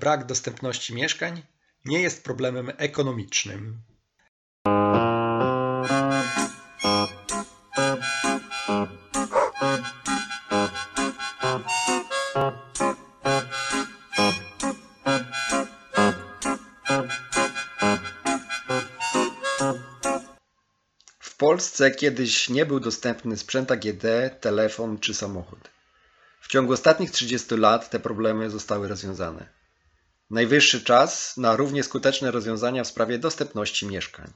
brak dostępności mieszkań nie jest problemem ekonomicznym. W Polsce kiedyś nie był dostępny sprzęt AGD, telefon czy samochód. W ciągu ostatnich 30 lat te problemy zostały rozwiązane. Najwyższy czas na równie skuteczne rozwiązania w sprawie dostępności mieszkań.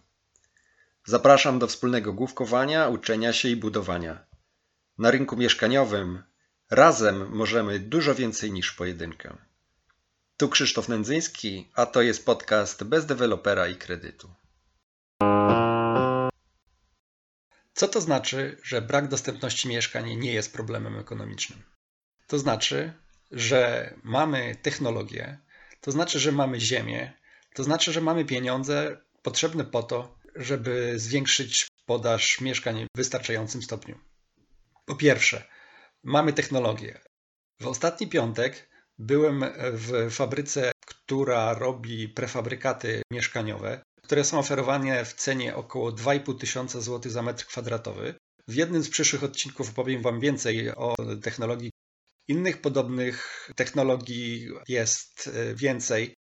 Zapraszam do wspólnego główkowania, uczenia się i budowania. Na rynku mieszkaniowym razem możemy dużo więcej niż pojedynkę. Tu Krzysztof Nędzyński, a to jest podcast bez dewelopera i kredytu. Co to znaczy, że brak dostępności mieszkań nie jest problemem ekonomicznym? To znaczy, że mamy technologię, to znaczy, że mamy ziemię, to znaczy, że mamy pieniądze potrzebne po to, żeby zwiększyć podaż mieszkań w wystarczającym stopniu. Po pierwsze, mamy technologię. W ostatni piątek byłem w fabryce, która robi prefabrykaty mieszkaniowe, które są oferowane w cenie około 2,5 tysiąca złotych za metr kwadratowy. W jednym z przyszłych odcinków opowiem Wam więcej o technologii. Innych podobnych technologii jest więcej.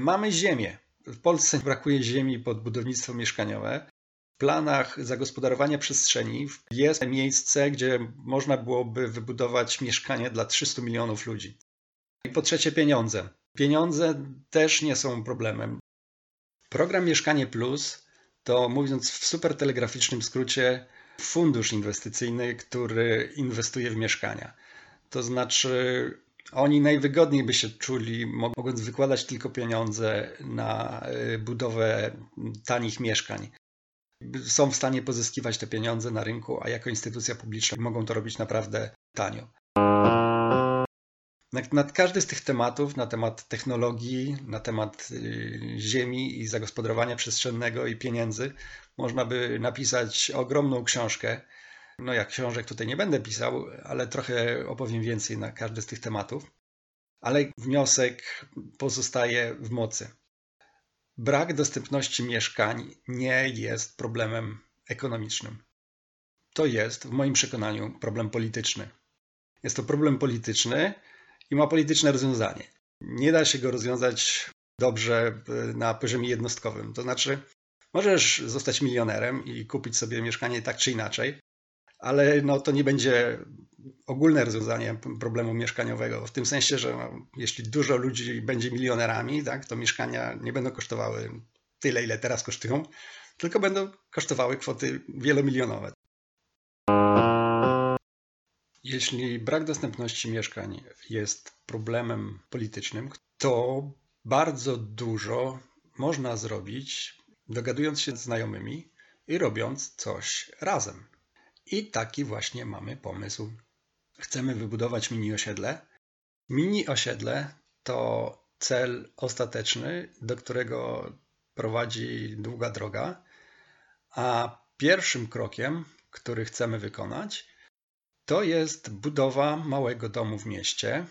Mamy ziemię. W Polsce brakuje ziemi pod budownictwo mieszkaniowe. W planach zagospodarowania przestrzeni jest miejsce, gdzie można byłoby wybudować mieszkanie dla 300 milionów ludzi. I po trzecie, pieniądze. Pieniądze też nie są problemem. Program Mieszkanie Plus to, mówiąc w super telegraficznym skrócie, fundusz inwestycyjny, który inwestuje w mieszkania. To znaczy, oni najwygodniej by się czuli, mogąc wykładać tylko pieniądze na y, budowę tanich mieszkań. Są w stanie pozyskiwać te pieniądze na rynku, a jako instytucja publiczna mogą to robić naprawdę tanio. Nad każdy z tych tematów, na temat technologii, na temat y, ziemi i zagospodarowania przestrzennego i pieniędzy, można by napisać ogromną książkę. No, jak książek tutaj nie będę pisał, ale trochę opowiem więcej na każdy z tych tematów. Ale wniosek pozostaje w mocy. Brak dostępności mieszkań nie jest problemem ekonomicznym. To jest, w moim przekonaniu, problem polityczny. Jest to problem polityczny, i ma polityczne rozwiązanie. Nie da się go rozwiązać dobrze na poziomie jednostkowym. To znaczy, możesz zostać milionerem i kupić sobie mieszkanie tak czy inaczej, ale no, to nie będzie ogólne rozwiązanie problemu mieszkaniowego, w tym sensie, że no, jeśli dużo ludzi będzie milionerami, tak, to mieszkania nie będą kosztowały tyle, ile teraz kosztują, tylko będą kosztowały kwoty wielomilionowe. Jeśli brak dostępności mieszkań jest problemem politycznym, to bardzo dużo można zrobić, dogadując się z znajomymi i robiąc coś razem. I taki właśnie mamy pomysł. Chcemy wybudować mini osiedle. Mini osiedle to cel ostateczny, do którego prowadzi długa droga, a pierwszym krokiem, który chcemy wykonać, to jest budowa małego domu w mieście.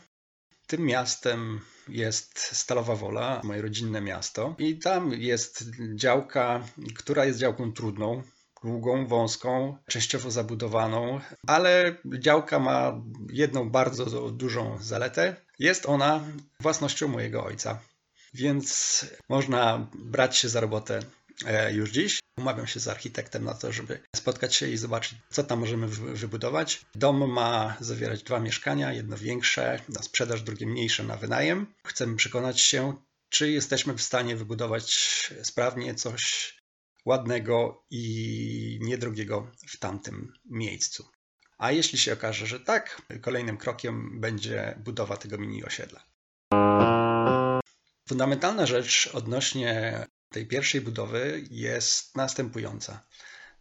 Tym miastem jest Stalowa Wola, moje rodzinne miasto. I tam jest działka, która jest działką trudną, długą, wąską, częściowo zabudowaną, ale działka ma jedną bardzo dużą zaletę. Jest ona własnością mojego ojca. Więc można brać się za robotę już dziś. Umawiam się z architektem na to, żeby spotkać się i zobaczyć, co tam możemy wybudować. Dom ma zawierać dwa mieszkania, jedno większe na sprzedaż, drugie mniejsze na wynajem. Chcemy przekonać się, czy jesteśmy w stanie wybudować sprawnie coś ładnego i niedrogiego w tamtym miejscu. A jeśli się okaże, że tak, kolejnym krokiem będzie budowa tego mini osiedla. Fundamentalna rzecz odnośnie tej pierwszej budowy jest następująca.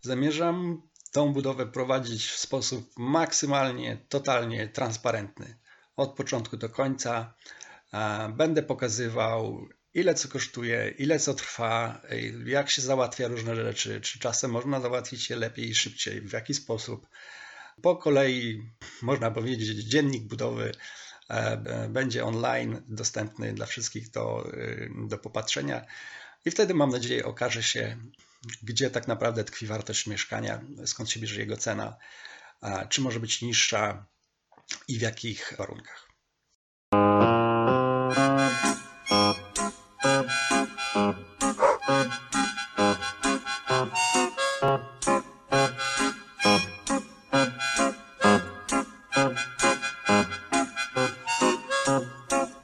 Zamierzam tą budowę prowadzić w sposób maksymalnie, totalnie transparentny. Od początku do końca będę pokazywał, ile co kosztuje, ile co trwa, jak się załatwia różne rzeczy, czy czasem można załatwić je lepiej i szybciej, w jaki sposób. Po kolei, można powiedzieć, dziennik budowy e, będzie online dostępny dla wszystkich do, do popatrzenia. I wtedy mam nadzieję okaże się, gdzie tak naprawdę tkwi wartość mieszkania, skąd się bierze jego cena, czy może być niższa i w jakich warunkach.